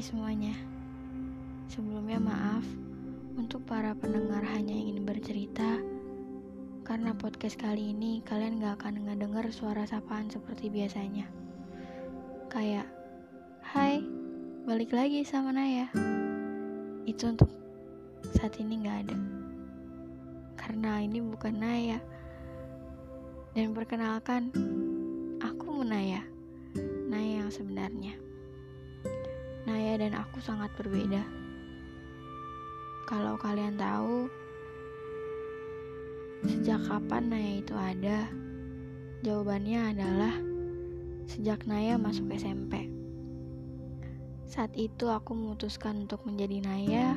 Hai semuanya. Sebelumnya maaf Untuk para pendengar hanya ingin bercerita. Karena podcast kali ini Kalian gak akan ngedenger suara sapaan seperti biasanya. Kayak Hai Balik lagi sama Naya. Itu untuk saat ini gak ada. Karena ini bukan Naya. Dan perkenalkan Aku Munaya Naya yang sebenarnya Naya dan aku sangat berbeda. Kalau kalian tahu, sejak kapan Naya itu ada? Jawabannya adalah sejak Naya masuk SMP. Saat itu aku memutuskan untuk menjadi Naya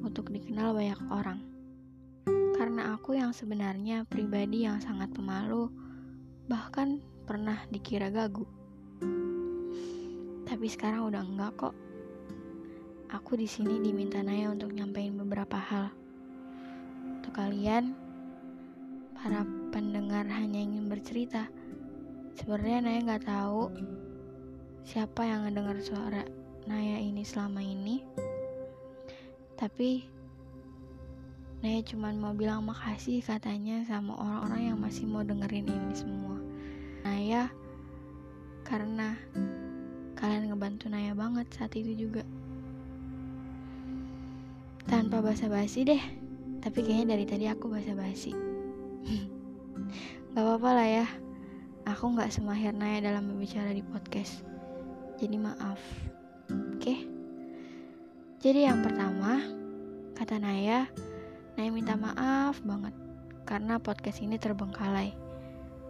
untuk dikenal banyak orang. Karena aku yang sebenarnya pribadi yang sangat pemalu, bahkan pernah dikira gagu. Tapi sekarang udah enggak kok. Aku di sini diminta Naya untuk nyampein beberapa hal. Untuk kalian, para pendengar hanya ingin bercerita. Sebenarnya Naya nggak tahu siapa yang ngedengar suara Naya ini selama ini. Tapi Naya cuma mau bilang makasih katanya sama orang-orang yang masih mau dengerin ini semua. Naya karena Kalian ngebantu Naya banget saat itu juga. Tanpa basa-basi deh, tapi kayaknya dari tadi aku basa-basi. gak apa-apa lah ya, aku gak semahir Naya dalam berbicara di podcast. Jadi maaf, oke? Jadi yang pertama, kata Naya, Naya minta maaf banget karena podcast ini terbengkalai.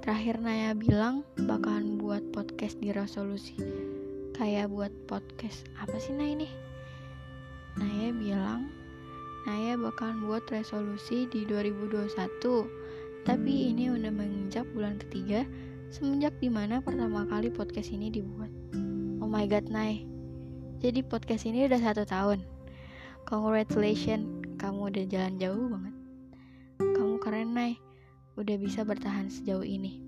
Terakhir Naya bilang bakalan buat podcast di resolusi kayak buat podcast apa sih nah ini Naya bilang Naya bakalan buat resolusi di 2021 tapi ini udah menginjak bulan ketiga semenjak di mana pertama kali podcast ini dibuat. Oh my god Nay jadi podcast ini udah satu tahun. Congratulations kamu udah jalan jauh banget. Kamu keren Nay udah bisa bertahan sejauh ini.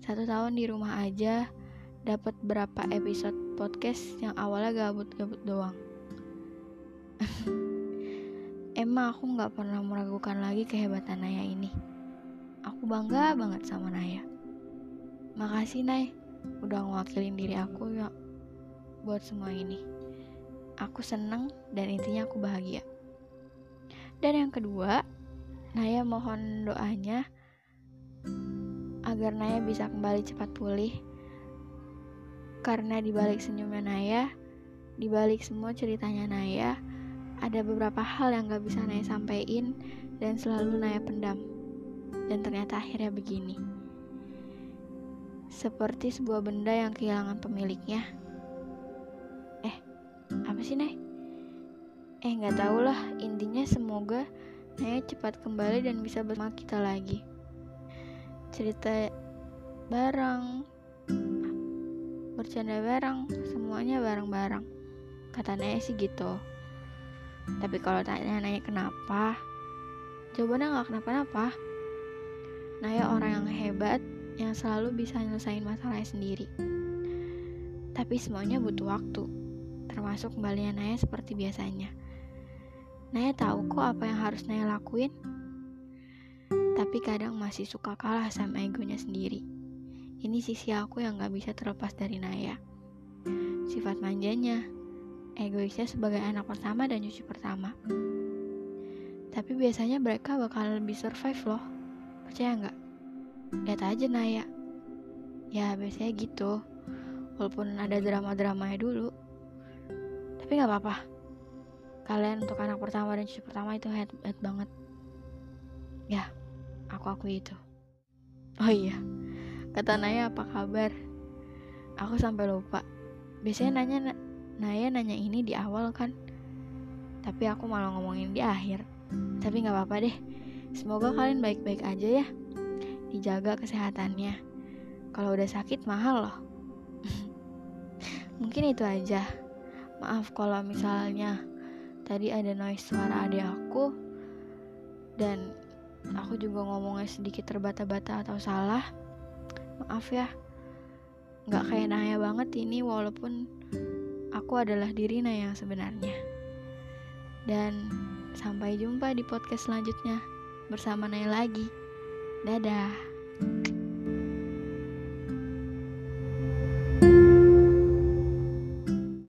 Satu tahun di rumah aja dapat berapa episode podcast yang awalnya gabut-gabut doang. Emang aku nggak pernah meragukan lagi kehebatan Naya ini. Aku bangga banget sama Naya. Makasih Nay, udah ngewakilin diri aku ya buat semua ini. Aku seneng dan intinya aku bahagia. Dan yang kedua, Naya mohon doanya agar Naya bisa kembali cepat pulih karena dibalik senyumnya Naya, dibalik semua ceritanya Naya, ada beberapa hal yang gak bisa Naya sampaikan dan selalu Naya pendam. Dan ternyata akhirnya begini. Seperti sebuah benda yang kehilangan pemiliknya. Eh, apa sih Nay? Eh, nggak tahu lah. Intinya semoga Naya cepat kembali dan bisa bersama kita lagi. Cerita bareng, bercanda bareng, semuanya bareng-bareng. Kata Naya sih gitu. Tapi kalau tanya Naya kenapa, jawabannya nggak kenapa-napa. Naya orang yang hebat, yang selalu bisa nyelesain masalahnya sendiri. Tapi semuanya butuh waktu, termasuk kembalinya Naya seperti biasanya. Naya tahu kok apa yang harus Naya lakuin, tapi kadang masih suka kalah sama egonya sendiri. Ini sisi aku yang gak bisa terlepas dari Naya. Sifat manjanya, egoisnya sebagai anak pertama dan cucu pertama. Tapi biasanya mereka bakal lebih survive loh. Percaya nggak? Lihat aja Naya. Ya biasanya gitu. Walaupun ada drama-dramanya dulu. Tapi nggak apa-apa. Kalian untuk anak pertama dan cucu pertama itu head, head banget. Ya, aku akui itu. Oh iya, Kata Naya apa kabar? Aku sampai lupa. Biasanya nanya Naya nanya ini di awal kan. Tapi aku malah ngomongin di akhir. Tapi nggak apa-apa deh. Semoga kalian baik-baik aja ya. Dijaga kesehatannya. Kalau udah sakit mahal loh. Mungkin itu aja. Maaf kalau misalnya tadi ada noise suara adik aku dan aku juga ngomongnya sedikit terbata-bata atau salah maaf ya nggak kayak Naya banget ini walaupun aku adalah diri Naya yang sebenarnya. Dan sampai jumpa di podcast selanjutnya bersama Naya lagi. Dadah.